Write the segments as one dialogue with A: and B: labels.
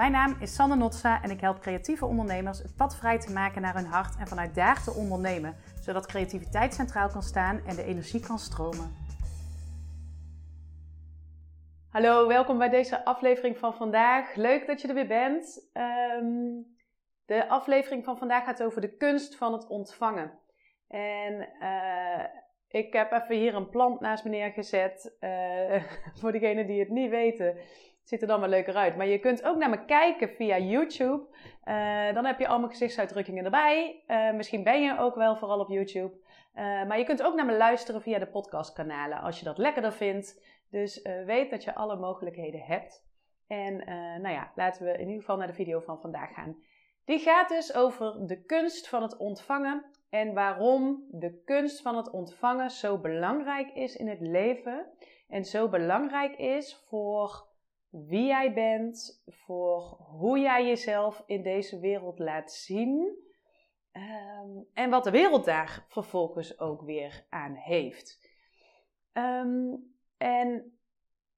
A: Mijn naam is Sanne Notsa en ik help creatieve ondernemers het pad vrij te maken naar hun hart en vanuit daar te ondernemen, zodat creativiteit centraal kan staan en de energie kan stromen. Hallo, welkom bij deze aflevering van vandaag. Leuk dat je er weer bent. Ehm, de aflevering van vandaag gaat over de kunst van het ontvangen. En uh, ik heb even hier een plant naast me neergezet. Uh, voor degenen die het niet weten, ziet er dan wel leuker uit. Maar je kunt ook naar me kijken via YouTube. Uh, dan heb je al mijn gezichtsuitdrukkingen erbij. Uh, misschien ben je ook wel vooral op YouTube. maar je kunt ook naar me luisteren via de podcastkanalen als je dat lekkerder vindt. Dus weet dat je alle mogelijkheden hebt. En nou ja, laten we in ieder geval naar de video van vandaag gaan. Die gaat dus over de kunst van het ontvangen en waarom de kunst van het ontvangen zo belangrijk is in het leven en zo belangrijk is voor wie jij bent, voor hoe jij jezelf in deze wereld laat zien ehm, en wat de wereld daar vervolgens ook weer aan heeft. Ehm, en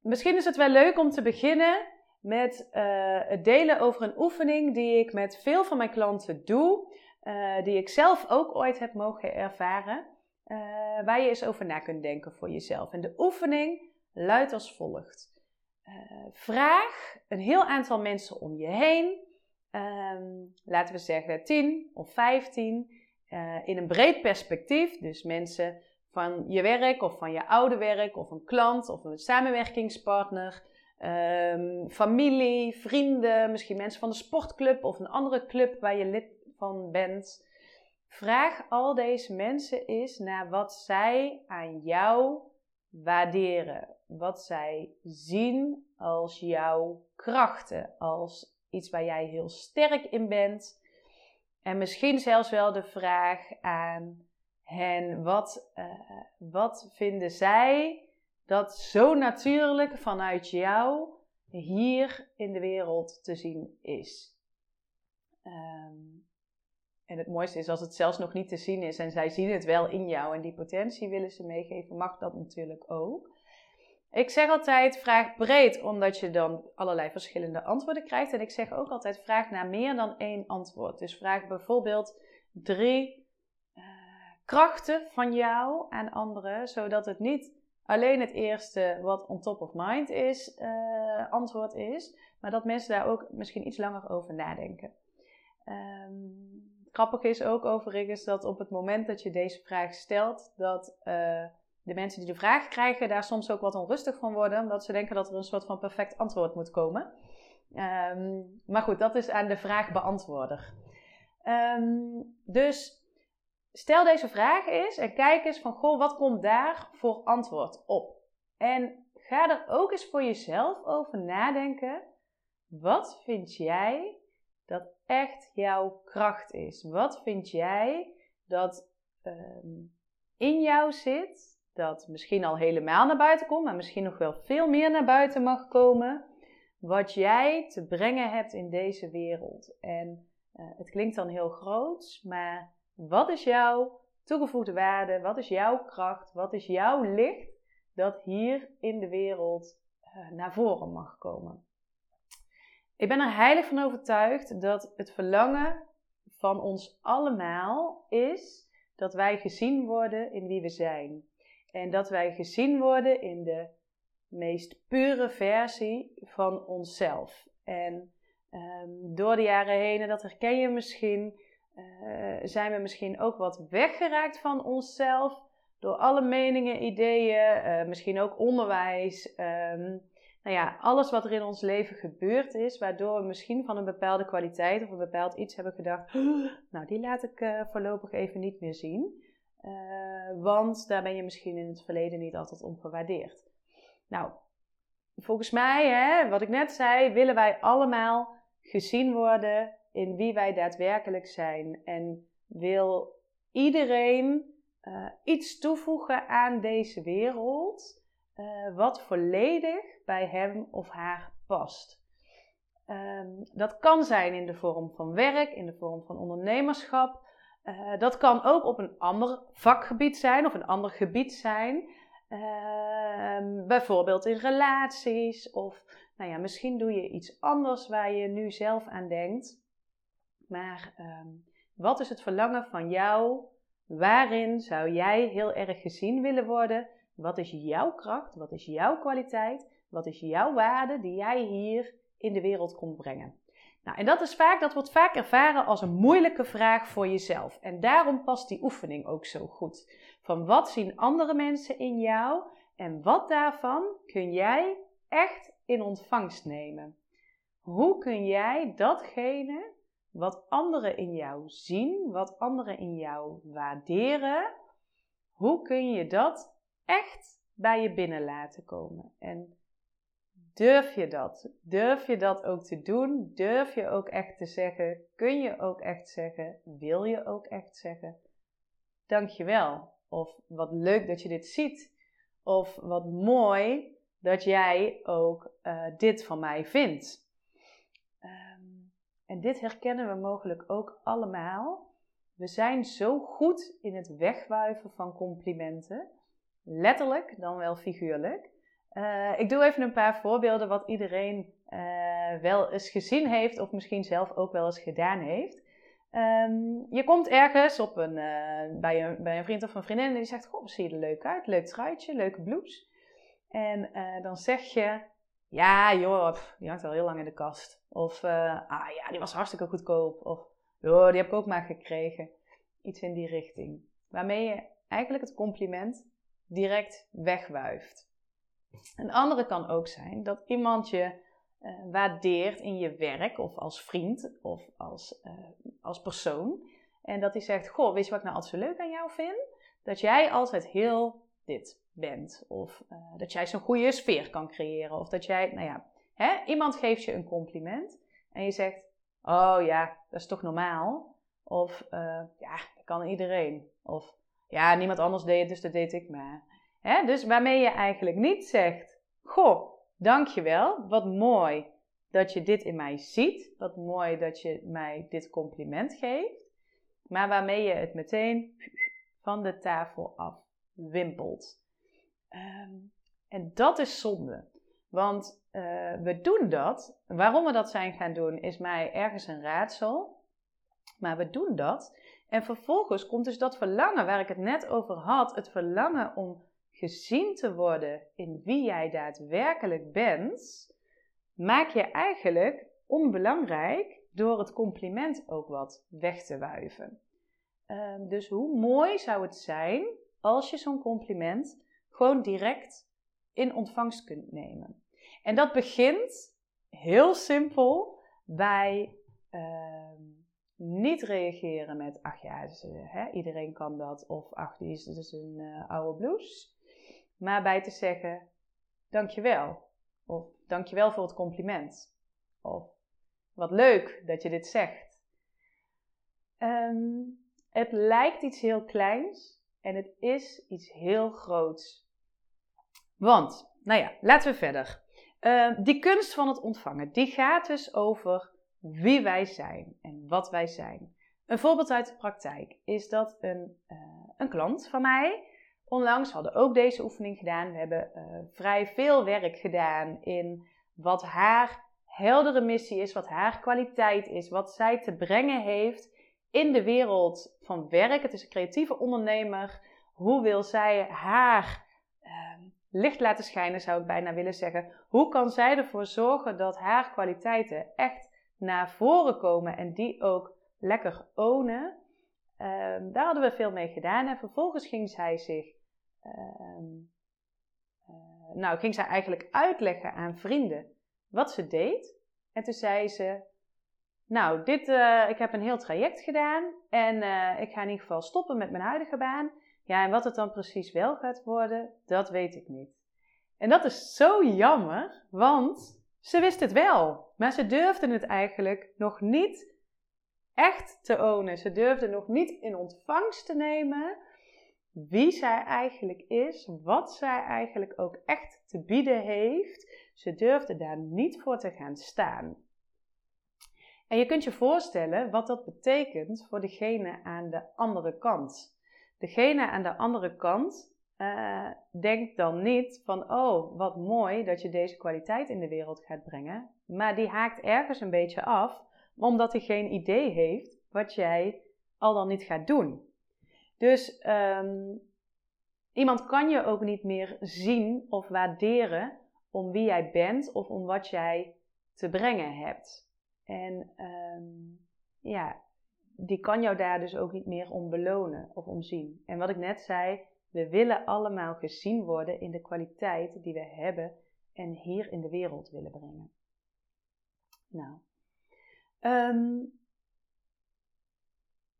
A: misschien is het wel leuk om te beginnen met uh, het delen over een oefening die ik met veel van mijn klanten doe, uh, die ik zelf ook ooit heb mogen ervaren, uh, waar je eens over na kunt denken voor jezelf. En de oefening luidt als volgt. Vraag een heel aantal mensen om je heen, um, laten we zeggen 10 of 15, in een breed perspectief, dus mensen van je werk of van je oude werk of een klant of een samenwerkingspartner. Um, familie, vrienden, misschien mensen van de sportclub of een andere club waar je lid van bent. Vraag al deze mensen eens naar wat zij aan jou waarderen. Wat zij zien als jouw krachten, als iets waar jij heel sterk in bent. En misschien zelfs wel de vraag aan hen: wat, uh, wat vinden zij dat zo natuurlijk vanuit jou hier in de wereld te zien is. Um, en het mooiste is als het zelfs nog niet te zien is en zij zien het wel in jou en die potentie willen ze meegeven, mag dat natuurlijk ook. Ik zeg altijd vraag breed, omdat je dan allerlei verschillende antwoorden krijgt. En ik zeg ook altijd vraag naar meer dan één antwoord. Dus vraag bijvoorbeeld drie uh, krachten van jou aan anderen, zodat het niet alleen het eerste wat on top of mind is, uh, antwoord is, maar dat mensen daar ook misschien iets langer over nadenken. Um, grappig is ook overigens dat op het moment dat je deze vraag stelt, dat uh, de mensen die de vraag krijgen daar soms ook wat onrustig van worden, omdat ze denken dat er een soort van perfect antwoord moet komen. Um, maar goed, dat is aan de vraagbeantwoorder. Um, dus Stel deze vraag eens en kijk eens van, goh, wat komt daar voor antwoord op? En ga er ook eens voor jezelf over nadenken. Wat vind jij dat echt jouw kracht is? Wat vind jij dat um, in jou zit, dat misschien al helemaal naar buiten komt, maar misschien nog wel veel meer naar buiten mag komen? Wat jij te brengen hebt in deze wereld. En uh, het klinkt dan heel groot, maar wat is jouw toegevoegde waarde? Wat is jouw kracht? Wat is jouw licht dat hier in de wereld uh, naar voren mag komen? Ik ben er heilig van overtuigd dat het verlangen van ons allemaal is dat wij gezien worden in wie we zijn. En dat wij gezien worden in de meest pure versie van onszelf. En um, door de jaren heen, en dat herken je misschien, uh, zijn we misschien ook wat weggeraakt van onszelf door alle meningen, ideeën, uh, misschien ook onderwijs. Um, nou ja, alles wat er in ons leven gebeurd is, waardoor we misschien van een bepaalde kwaliteit of een bepaald iets hebben gedacht, nou die laat ik uh, voorlopig even niet meer zien. Want daar ben je misschien in het verleden niet altijd om gewaardeerd. Nou, volgens mij, hè, wat ik net zei, willen wij allemaal gezien worden in wie wij daadwerkelijk zijn. En wil iedereen uh, iets toevoegen aan deze wereld uh, wat volledig bij hem of haar past. Um, dat kan zijn in de vorm van werk, in de vorm van ondernemerschap. Uh, dat kan ook op een ander vakgebied zijn of een ander gebied zijn. Uh, bijvoorbeeld in relaties of nou ja, misschien doe je iets anders waar je nu zelf aan denkt. Maar ehm, wat is het verlangen van jou? Waarin zou jij heel erg gezien willen worden? Wat is jouw kracht? Wat is jouw kwaliteit? Wat is jouw waarde die jij hier in de wereld komt brengen? Nou, en dat is vaak, dat wordt vaak ervaren als een moeilijke vraag voor jezelf. En daarom past die oefening ook zo goed. Van wat zien andere mensen in jou en wat daarvan kun jij echt in ontvangst nemen? Hoe kun jij datgene wat anderen in jou zien, wat anderen in jou waarderen, hoe kun je dat echt bij je binnen laten komen? En durf je dat? Durf je dat ook te doen? Durf je ook echt te zeggen? Kun je ook echt zeggen? Wil je ook echt zeggen? Dankjewel. Of wat leuk dat je dit ziet. Of wat mooi dat jij ook uh, dit van mij vindt. En dit herkennen we mogelijk ook allemaal. We zijn zo goed in het wegwuiven van complimenten. Letterlijk dan wel figuurlijk. Uh, ik doe even een paar voorbeelden wat iedereen uh, wel eens gezien heeft of misschien zelf ook wel eens gedaan heeft. Um, je komt ergens op een, uh, bij, een, bij een vriend of een vriendin en die zegt: Goh, zie je er leuk uit, leuk truitje, leuke blouse. En dan zeg je: Ja, joh, die hangt al heel lang in de kast. Of, ah ja, die was hartstikke goedkoop. Of, joh, die heb ik ook maar gekregen. Iets in die richting. Waarmee je eigenlijk het compliment direct wegwuift. Een andere kan ook zijn dat iemand je uh, waardeert in je werk of als vriend of als, uh, als persoon. En dat hij zegt, goh, weet je wat ik nou altijd zo leuk aan jou vind? Dat jij altijd heel dit bent. Of uh, dat jij zo'n goede sfeer kan creëren. Of dat jij, nou ja, Hè? Iemand geeft je een compliment en je zegt: Oh ja, dat is toch normaal? Of ja, dat kan iedereen. Of ja, niemand anders deed het, dus dat deed ik maar. Dus waarmee je eigenlijk niet zegt: Goh, dankjewel, wat mooi dat je dit in mij ziet. Wat mooi dat je mij dit compliment geeft. Maar waarmee je het meteen van de tafel af wimpelt. Um, en dat is zonde. Want uh, we doen dat. Waarom we dat zijn gaan doen, is mij ergens een raadsel. Maar we doen dat. En vervolgens komt dus dat verlangen waar ik het net over had. Het verlangen om gezien te worden in wie jij daadwerkelijk bent. Maak je eigenlijk onbelangrijk door het compliment ook wat weg te wuiven. Uh, dus hoe mooi zou het zijn als je zo'n compliment gewoon direct in ontvangst kunt nemen. En dat begint heel simpel bij uh, niet reageren met, ach ja, dus, hè, iedereen kan dat, of ach, die is dus een uh, oude blouse. Maar bij te zeggen, dankjewel. Of dankjewel voor het compliment. Of wat leuk dat je dit zegt. Um, het lijkt iets heel kleins en het is iets heel groots. Want, nou ja, laten we verder. Ehm, die kunst van het ontvangen, die gaat dus over wie wij zijn en wat wij zijn. Een voorbeeld uit de praktijk is dat een, uh, een klant van mij onlangs hadden ook deze oefening gedaan. We hebben uh, vrij veel werk gedaan in wat haar heldere missie is, wat haar kwaliteit is, wat zij te brengen heeft in de wereld van werk. Het is een creatieve ondernemer. Hoe wil zij haar uh, licht laten schijnen, zou ik bijna willen zeggen. Hoe kan zij ervoor zorgen dat haar kwaliteiten echt naar voren komen en die ook lekker ownen? Um, daar hadden we veel mee gedaan. En vervolgens ging zij zich. Um, uh, nou, ging zij eigenlijk uitleggen aan vrienden wat ze deed. En toen zei ze: Nou, dit, uh, ik heb een heel traject gedaan. En uh, ik ga in ieder geval stoppen met mijn huidige baan. Ja, en wat het dan precies wel gaat worden, dat weet ik niet. En dat is zo jammer, want ze wist het wel, maar ze durfde het eigenlijk nog niet echt te ownen. Ze durfde nog niet in ontvangst te nemen wie zij eigenlijk is, wat zij eigenlijk ook echt te bieden heeft. Ze durfde daar niet voor te gaan staan. En je kunt je voorstellen wat dat betekent voor degene aan de andere kant. Degene aan de andere kant uh, denk dan niet van, oh, wat mooi dat je deze kwaliteit in de wereld gaat brengen. Maar die haakt ergens een beetje af, omdat hij geen idee heeft wat jij al dan niet gaat doen. Dus um, iemand kan je ook niet meer zien of waarderen om wie jij bent of om wat jij te brengen hebt. En um, ja, die kan jou daar dus ook niet meer om belonen of om zien. En wat ik net zei, we willen allemaal gezien worden in de kwaliteit die we hebben en hier in de wereld willen brengen. Nou, um,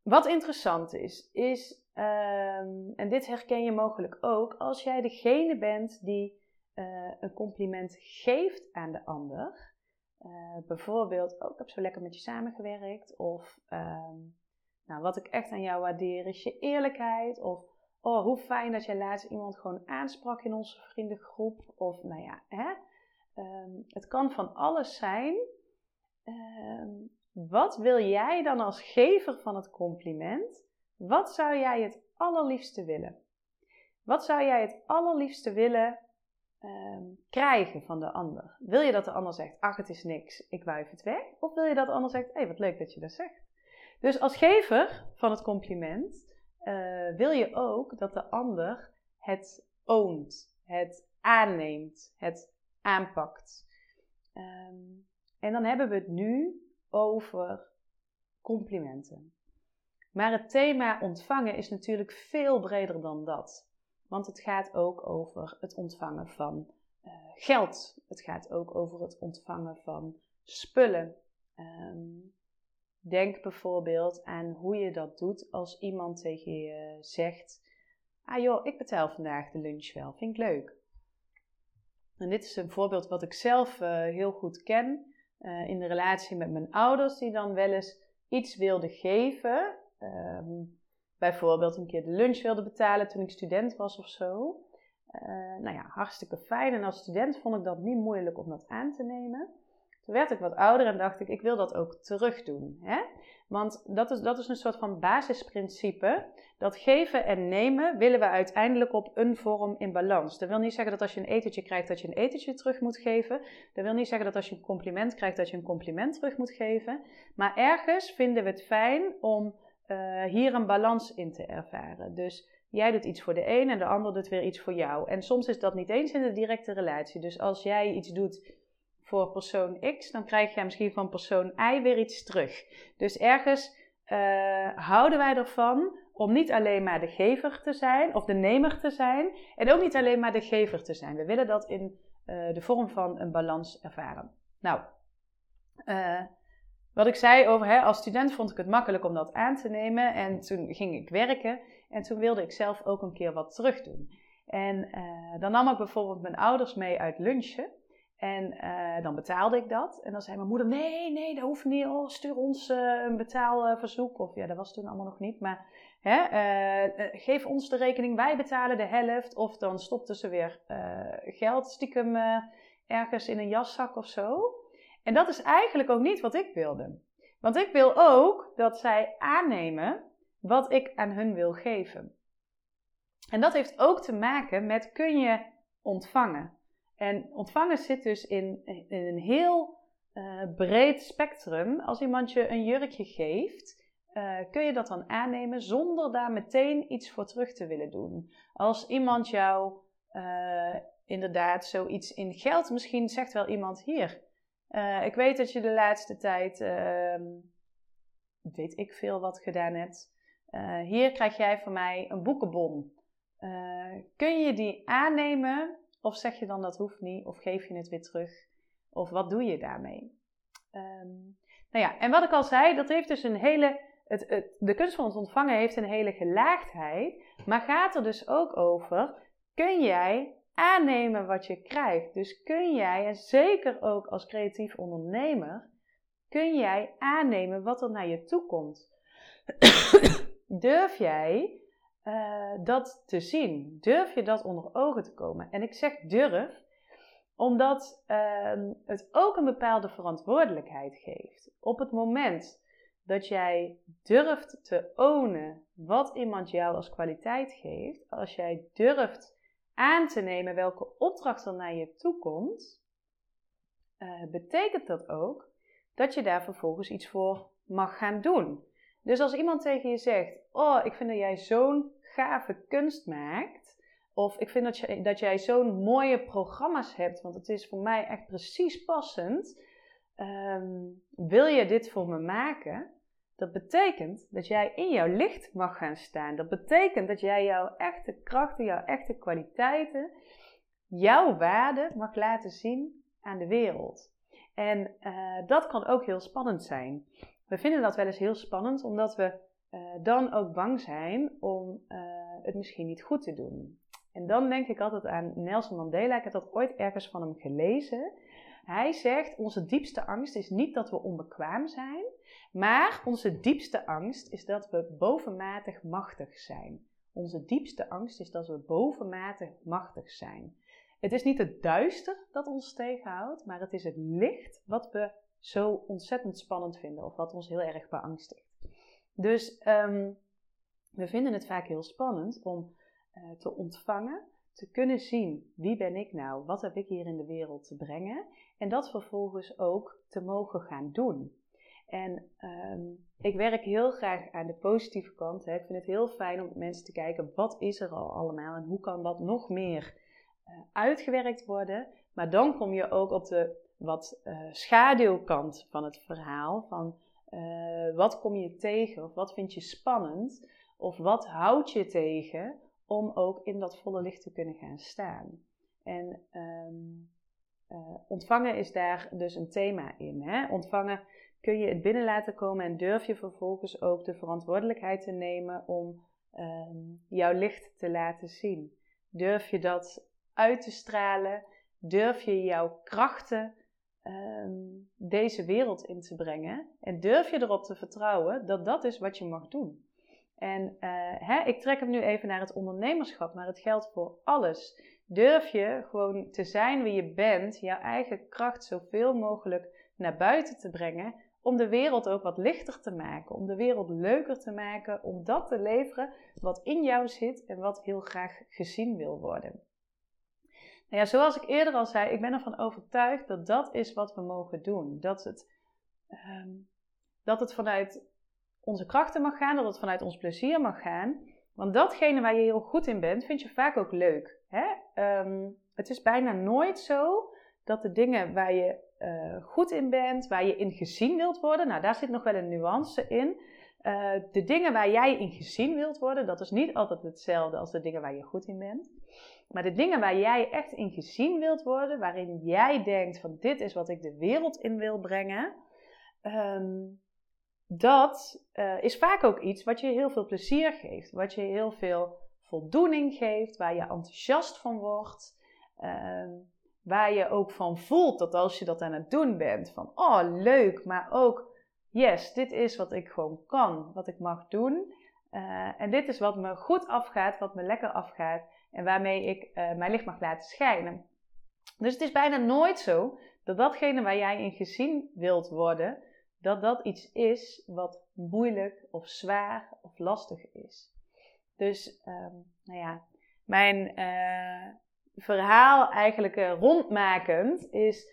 A: wat interessant is, is, um, en dit herken je mogelijk ook, als jij degene bent die uh, een compliment geeft aan de ander, uh, bijvoorbeeld, oh, ik heb zo lekker met je samengewerkt. Of, um, nou, wat ik echt aan jou waardeer is je eerlijkheid. Of, oh, hoe fijn dat jij laatst iemand gewoon aansprak in onze vriendengroep. Of, nou ja, hè. Um, het kan van alles zijn. Wat wil jij dan als gever van het compliment? Wat zou jij het allerliefste willen? Wat zou jij het allerliefste willen um, krijgen van de ander? Wil je dat de ander zegt, ach het is niks, ik wuif het weg? Of wil je dat de ander zegt, hé hey, wat leuk dat je dat zegt? Dus als gever van het compliment uh, wil je ook dat de ander het oont, het aanneemt, het aanpakt. Um, en dan hebben we het nu over complimenten. Maar het thema ontvangen is natuurlijk veel breder dan dat. Want het gaat ook over het ontvangen van uh, geld. Het gaat ook over het ontvangen van spullen. Um, denk bijvoorbeeld aan hoe je dat doet als iemand tegen je zegt: Ah joh, ik betaal vandaag de lunch wel, vind ik leuk. En dit is een voorbeeld wat ik zelf uh, heel goed ken in de relatie met mijn ouders, die dan wel eens iets wilden geven. Um, bijvoorbeeld een keer de lunch wilde betalen toen ik student was of zo. Uh, nou ja, hartstikke fijn. En als student vond ik dat niet moeilijk om dat aan te nemen. Toen werd ik wat ouder en dacht ik, ik wil dat ook terug doen. Hè? Want dat is, dat is een soort van basisprincipe. Dat geven en nemen willen we uiteindelijk op een vorm in balans. Dat wil niet zeggen dat als je een etentje krijgt, dat je een etentje terug moet geven. Dat wil niet zeggen dat als je een compliment krijgt, dat je een compliment terug moet geven. Maar ergens vinden we het fijn om uh, hier een balans in te ervaren. Dus jij doet iets voor de een en de ander doet weer iets voor jou. En soms is dat niet eens in de directe relatie. Dus als jij iets doet voor persoon X, dan krijg je misschien van persoon Y weer iets terug. Dus ergens uh, houden wij ervan om niet alleen maar de gever te zijn of de nemer te zijn en ook niet alleen maar de gever te zijn. We willen dat in uh, de vorm van een balans ervaren. Nou, wat ik zei over, hè, als student vond ik het makkelijk om dat aan te nemen. En toen ging ik werken. En toen wilde ik zelf ook een keer wat terug doen. En uh, dan nam ik bijvoorbeeld mijn ouders mee uit lunchen. En uh, dan betaalde ik dat. En dan zei mijn moeder: Nee, nee, dat hoeft niet. Oh, stuur ons uh, een betaalverzoek. Of ja, dat was toen allemaal nog niet. Maar hè, geef ons de rekening, wij betalen de helft. Of dan stopte ze weer geld stiekem ergens in een jaszak of zo. En dat is eigenlijk ook niet wat ik wilde. Want ik wil ook dat zij aannemen wat ik aan hun wil geven. En dat heeft ook te maken met kun je ontvangen. En ontvangen zit dus in, een heel uh, breed spectrum. Als iemand je een jurkje geeft, uh, kun je dat dan aannemen zonder daar meteen iets voor terug te willen doen. Als iemand jou uh, inderdaad zoiets in geld, misschien zegt wel iemand hier, uh, ik weet dat je de laatste tijd, uh, weet ik veel wat gedaan hebt. Uh, hier krijg jij van mij een boekenbon. Eh, kun je die aannemen of zeg je dan dat hoeft niet of geef je het weer terug? Of wat doe je daarmee? Um, nou ja, en wat ik al zei, dat heeft dus een hele, het, het, de kunst van het ontvangen heeft een hele gelaagdheid, maar gaat er dus ook over, kun jij aannemen wat je krijgt. Dus kun jij, en zeker ook als creatief ondernemer, kun jij aannemen wat er naar je toe komt. Durf jij uh, dat te zien? Durf je dat onder ogen te komen? En ik zeg durf, omdat uh, het ook een bepaalde verantwoordelijkheid geeft. Op het moment dat jij durft te ownen wat iemand jou als kwaliteit geeft, als jij durft aan te nemen welke opdracht er naar je toe komt, uh, betekent dat ook dat je daar vervolgens iets voor mag gaan doen. Dus als iemand tegen je zegt: Oh, ik vind dat jij zo'n gave kunst maakt. Of ik vind dat, je, dat jij zo'n mooie programma's hebt, want het is voor mij echt precies passend. Ehm, wil je dit voor me maken? Dat betekent dat jij in jouw licht mag gaan staan. Dat betekent dat jij jouw echte krachten, jouw echte kwaliteiten, jouw waarde mag laten zien aan de wereld. En uh, dat kan ook heel spannend zijn. We vinden dat wel eens heel spannend, omdat we uh, dan ook bang zijn om uh, het misschien niet goed te doen. En dan denk ik altijd aan Nelson Mandela. Ik heb dat ooit ergens van hem gelezen. Hij zegt: Onze diepste angst is niet dat we onbekwaam zijn, maar onze diepste angst is dat we bovenmatig machtig zijn. Onze diepste angst is dat we bovenmatig machtig zijn. Het is niet het duister dat ons tegenhoudt, maar het is het licht wat we zo ontzettend spannend vinden of wat ons heel erg beangstigt. Dus um, we vinden het vaak heel spannend om uh, te ontvangen, te kunnen zien wie ben ik nou, wat heb ik hier in de wereld te brengen en dat vervolgens ook te mogen gaan doen. En um, ik werk heel graag aan de positieve kant. Hè. Ik vind het heel fijn om met mensen te kijken wat is er al allemaal en hoe kan dat nog meer uh, uitgewerkt worden. Maar dan kom je ook op de wat uh, schaduwkant van het verhaal. Van uh, wat kom je tegen of wat vind je spannend of wat houdt je tegen om ook in dat volle licht te kunnen gaan staan. En um, uh, ontvangen is daar dus een thema in. Hè? Ontvangen kun je het binnen laten komen en durf je vervolgens ook de verantwoordelijkheid te nemen om um, jouw licht te laten zien. Durf je dat uit te stralen? Durf je jouw krachten um, deze wereld in te brengen? En durf je erop te vertrouwen dat dat is wat je mag doen? En uh, hè, ik trek hem nu even naar het ondernemerschap, maar het geldt voor alles. Durf je gewoon te zijn wie je bent, jouw eigen kracht zoveel mogelijk naar buiten te brengen, om de wereld ook wat lichter te maken, om de wereld leuker te maken, om dat te leveren wat in jou zit en wat heel graag gezien wil worden. Nou ja, zoals ik eerder al zei, ik ben ervan overtuigd dat dat is wat we mogen doen. Dat het, um, dat het vanuit onze krachten mag gaan, dat het vanuit ons plezier mag gaan. Want datgene waar je heel goed in bent, vind je vaak ook leuk. Hè? Um, het is bijna nooit zo dat de dingen waar je uh, goed in bent, waar je in gezien wilt worden, nou daar zit nog wel een nuance in. Uh, de dingen waar jij in gezien wilt worden, dat is niet altijd hetzelfde als de dingen waar je goed in bent. Maar de dingen waar jij echt in gezien wilt worden, waarin jij denkt van dit is wat ik de wereld in wil brengen, um, dat uh, is vaak ook iets wat je heel veel plezier geeft, wat je heel veel voldoening geeft, waar je enthousiast van wordt, uh, waar je ook van voelt dat als je dat aan het doen bent, van oh leuk, maar ook yes, dit is wat ik gewoon kan, wat ik mag doen. Uh, en dit is wat me goed afgaat, wat me lekker afgaat en waarmee ik uh, mijn licht mag laten schijnen. Dus het is bijna nooit zo dat datgene waar jij in gezien wilt worden, dat dat iets is wat moeilijk of zwaar of lastig is. Dus, um, nou ja, mijn uh, verhaal eigenlijk uh, rondmakend is: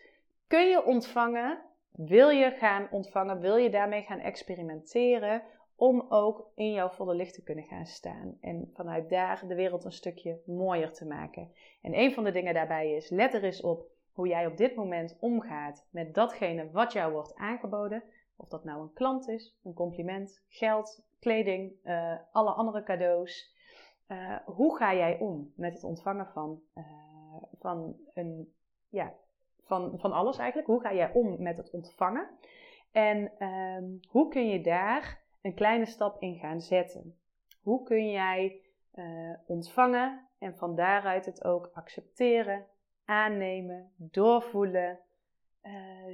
A: kun je ontvangen? Wil je gaan ontvangen? Wil je daarmee gaan experimenteren? Om ook in jouw volle licht te kunnen gaan staan. En vanuit daar de wereld een stukje mooier te maken. En een van de dingen daarbij is: let er eens op hoe jij op dit moment omgaat met datgene wat jou wordt aangeboden. Of dat nou een klant is, een compliment, geld, kleding, uh, alle andere cadeaus. Uh, hoe ga jij om met het ontvangen van, uh, van, een, ja, van, van alles eigenlijk? Hoe ga jij om met het ontvangen? En ehm, hoe kun je daar een kleine stap in gaan zetten? Hoe kun jij ontvangen en van daaruit het ook accepteren, aannemen, doorvoelen,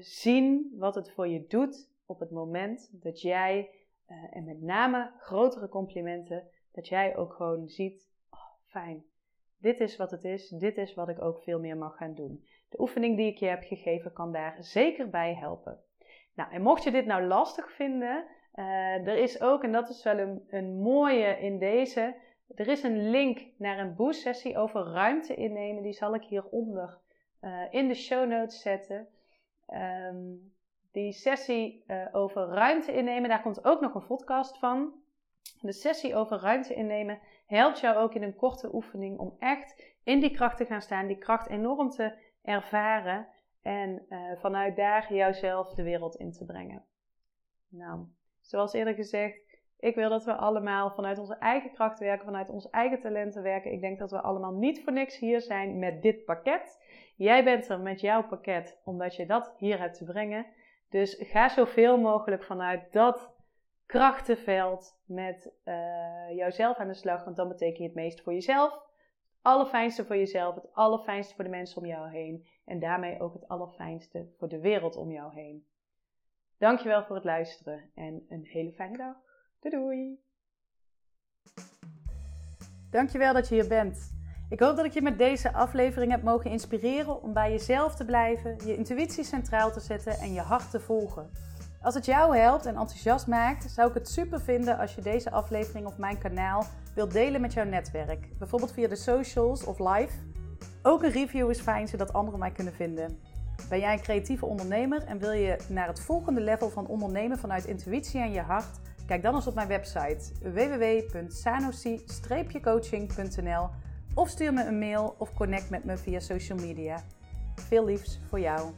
A: zien wat het voor je doet op het moment dat jij, uh, en met name grotere complimenten, dat jij ook gewoon ziet, oh, fijn, dit is wat het is, dit is wat ik ook veel meer mag gaan doen. De oefening die ik je heb gegeven kan daar zeker bij helpen. Nou, en mocht je dit nou lastig vinden, er is ook, en dat is wel een, mooie in deze, er is een link naar een boost sessie over ruimte innemen. Die zal ik hieronder uh, in de show notes zetten. Ehm, die sessie uh, over ruimte innemen, daar komt ook nog een podcast van. De sessie over ruimte innemen helpt jou ook in een korte oefening om echt in die kracht te gaan staan, die kracht enorm te ervaren en uh, vanuit daar jouzelf de wereld in te brengen. Nou, zoals eerder gezegd, ik wil dat we allemaal vanuit onze eigen kracht werken, vanuit onze eigen talenten werken. Ik denk dat we allemaal niet voor niks hier zijn met dit pakket. Jij bent er met jouw pakket omdat je dat hier hebt te brengen. Dus ga zoveel mogelijk vanuit dat krachtenveld met uh, jouzelf aan de slag, want dan betekent je het meest voor jezelf. Het allerfijnste voor jezelf, het allerfijnste voor de mensen om jou heen en daarmee ook het allerfijnste voor de wereld om jou heen. Dankjewel voor het luisteren en een hele fijne dag. Doei doei! Dankjewel dat je hier bent. Ik hoop dat ik je met deze aflevering heb mogen inspireren om bij jezelf te blijven, je intuïtie centraal te zetten en je hart te volgen. Als het jou helpt en enthousiast maakt, zou ik het super vinden als je deze aflevering op mijn kanaal wilt delen met jouw netwerk. Bijvoorbeeld via de socials of live. Ook een review is fijn zodat anderen mij kunnen vinden. Ben jij een creatieve ondernemer en wil je naar het volgende level van ondernemen vanuit intuïtie en je hart? Kijk dan eens op mijn website www.sanosi-coaching.nl of stuur me een mail of connect met me via social media. Veel liefs voor jou.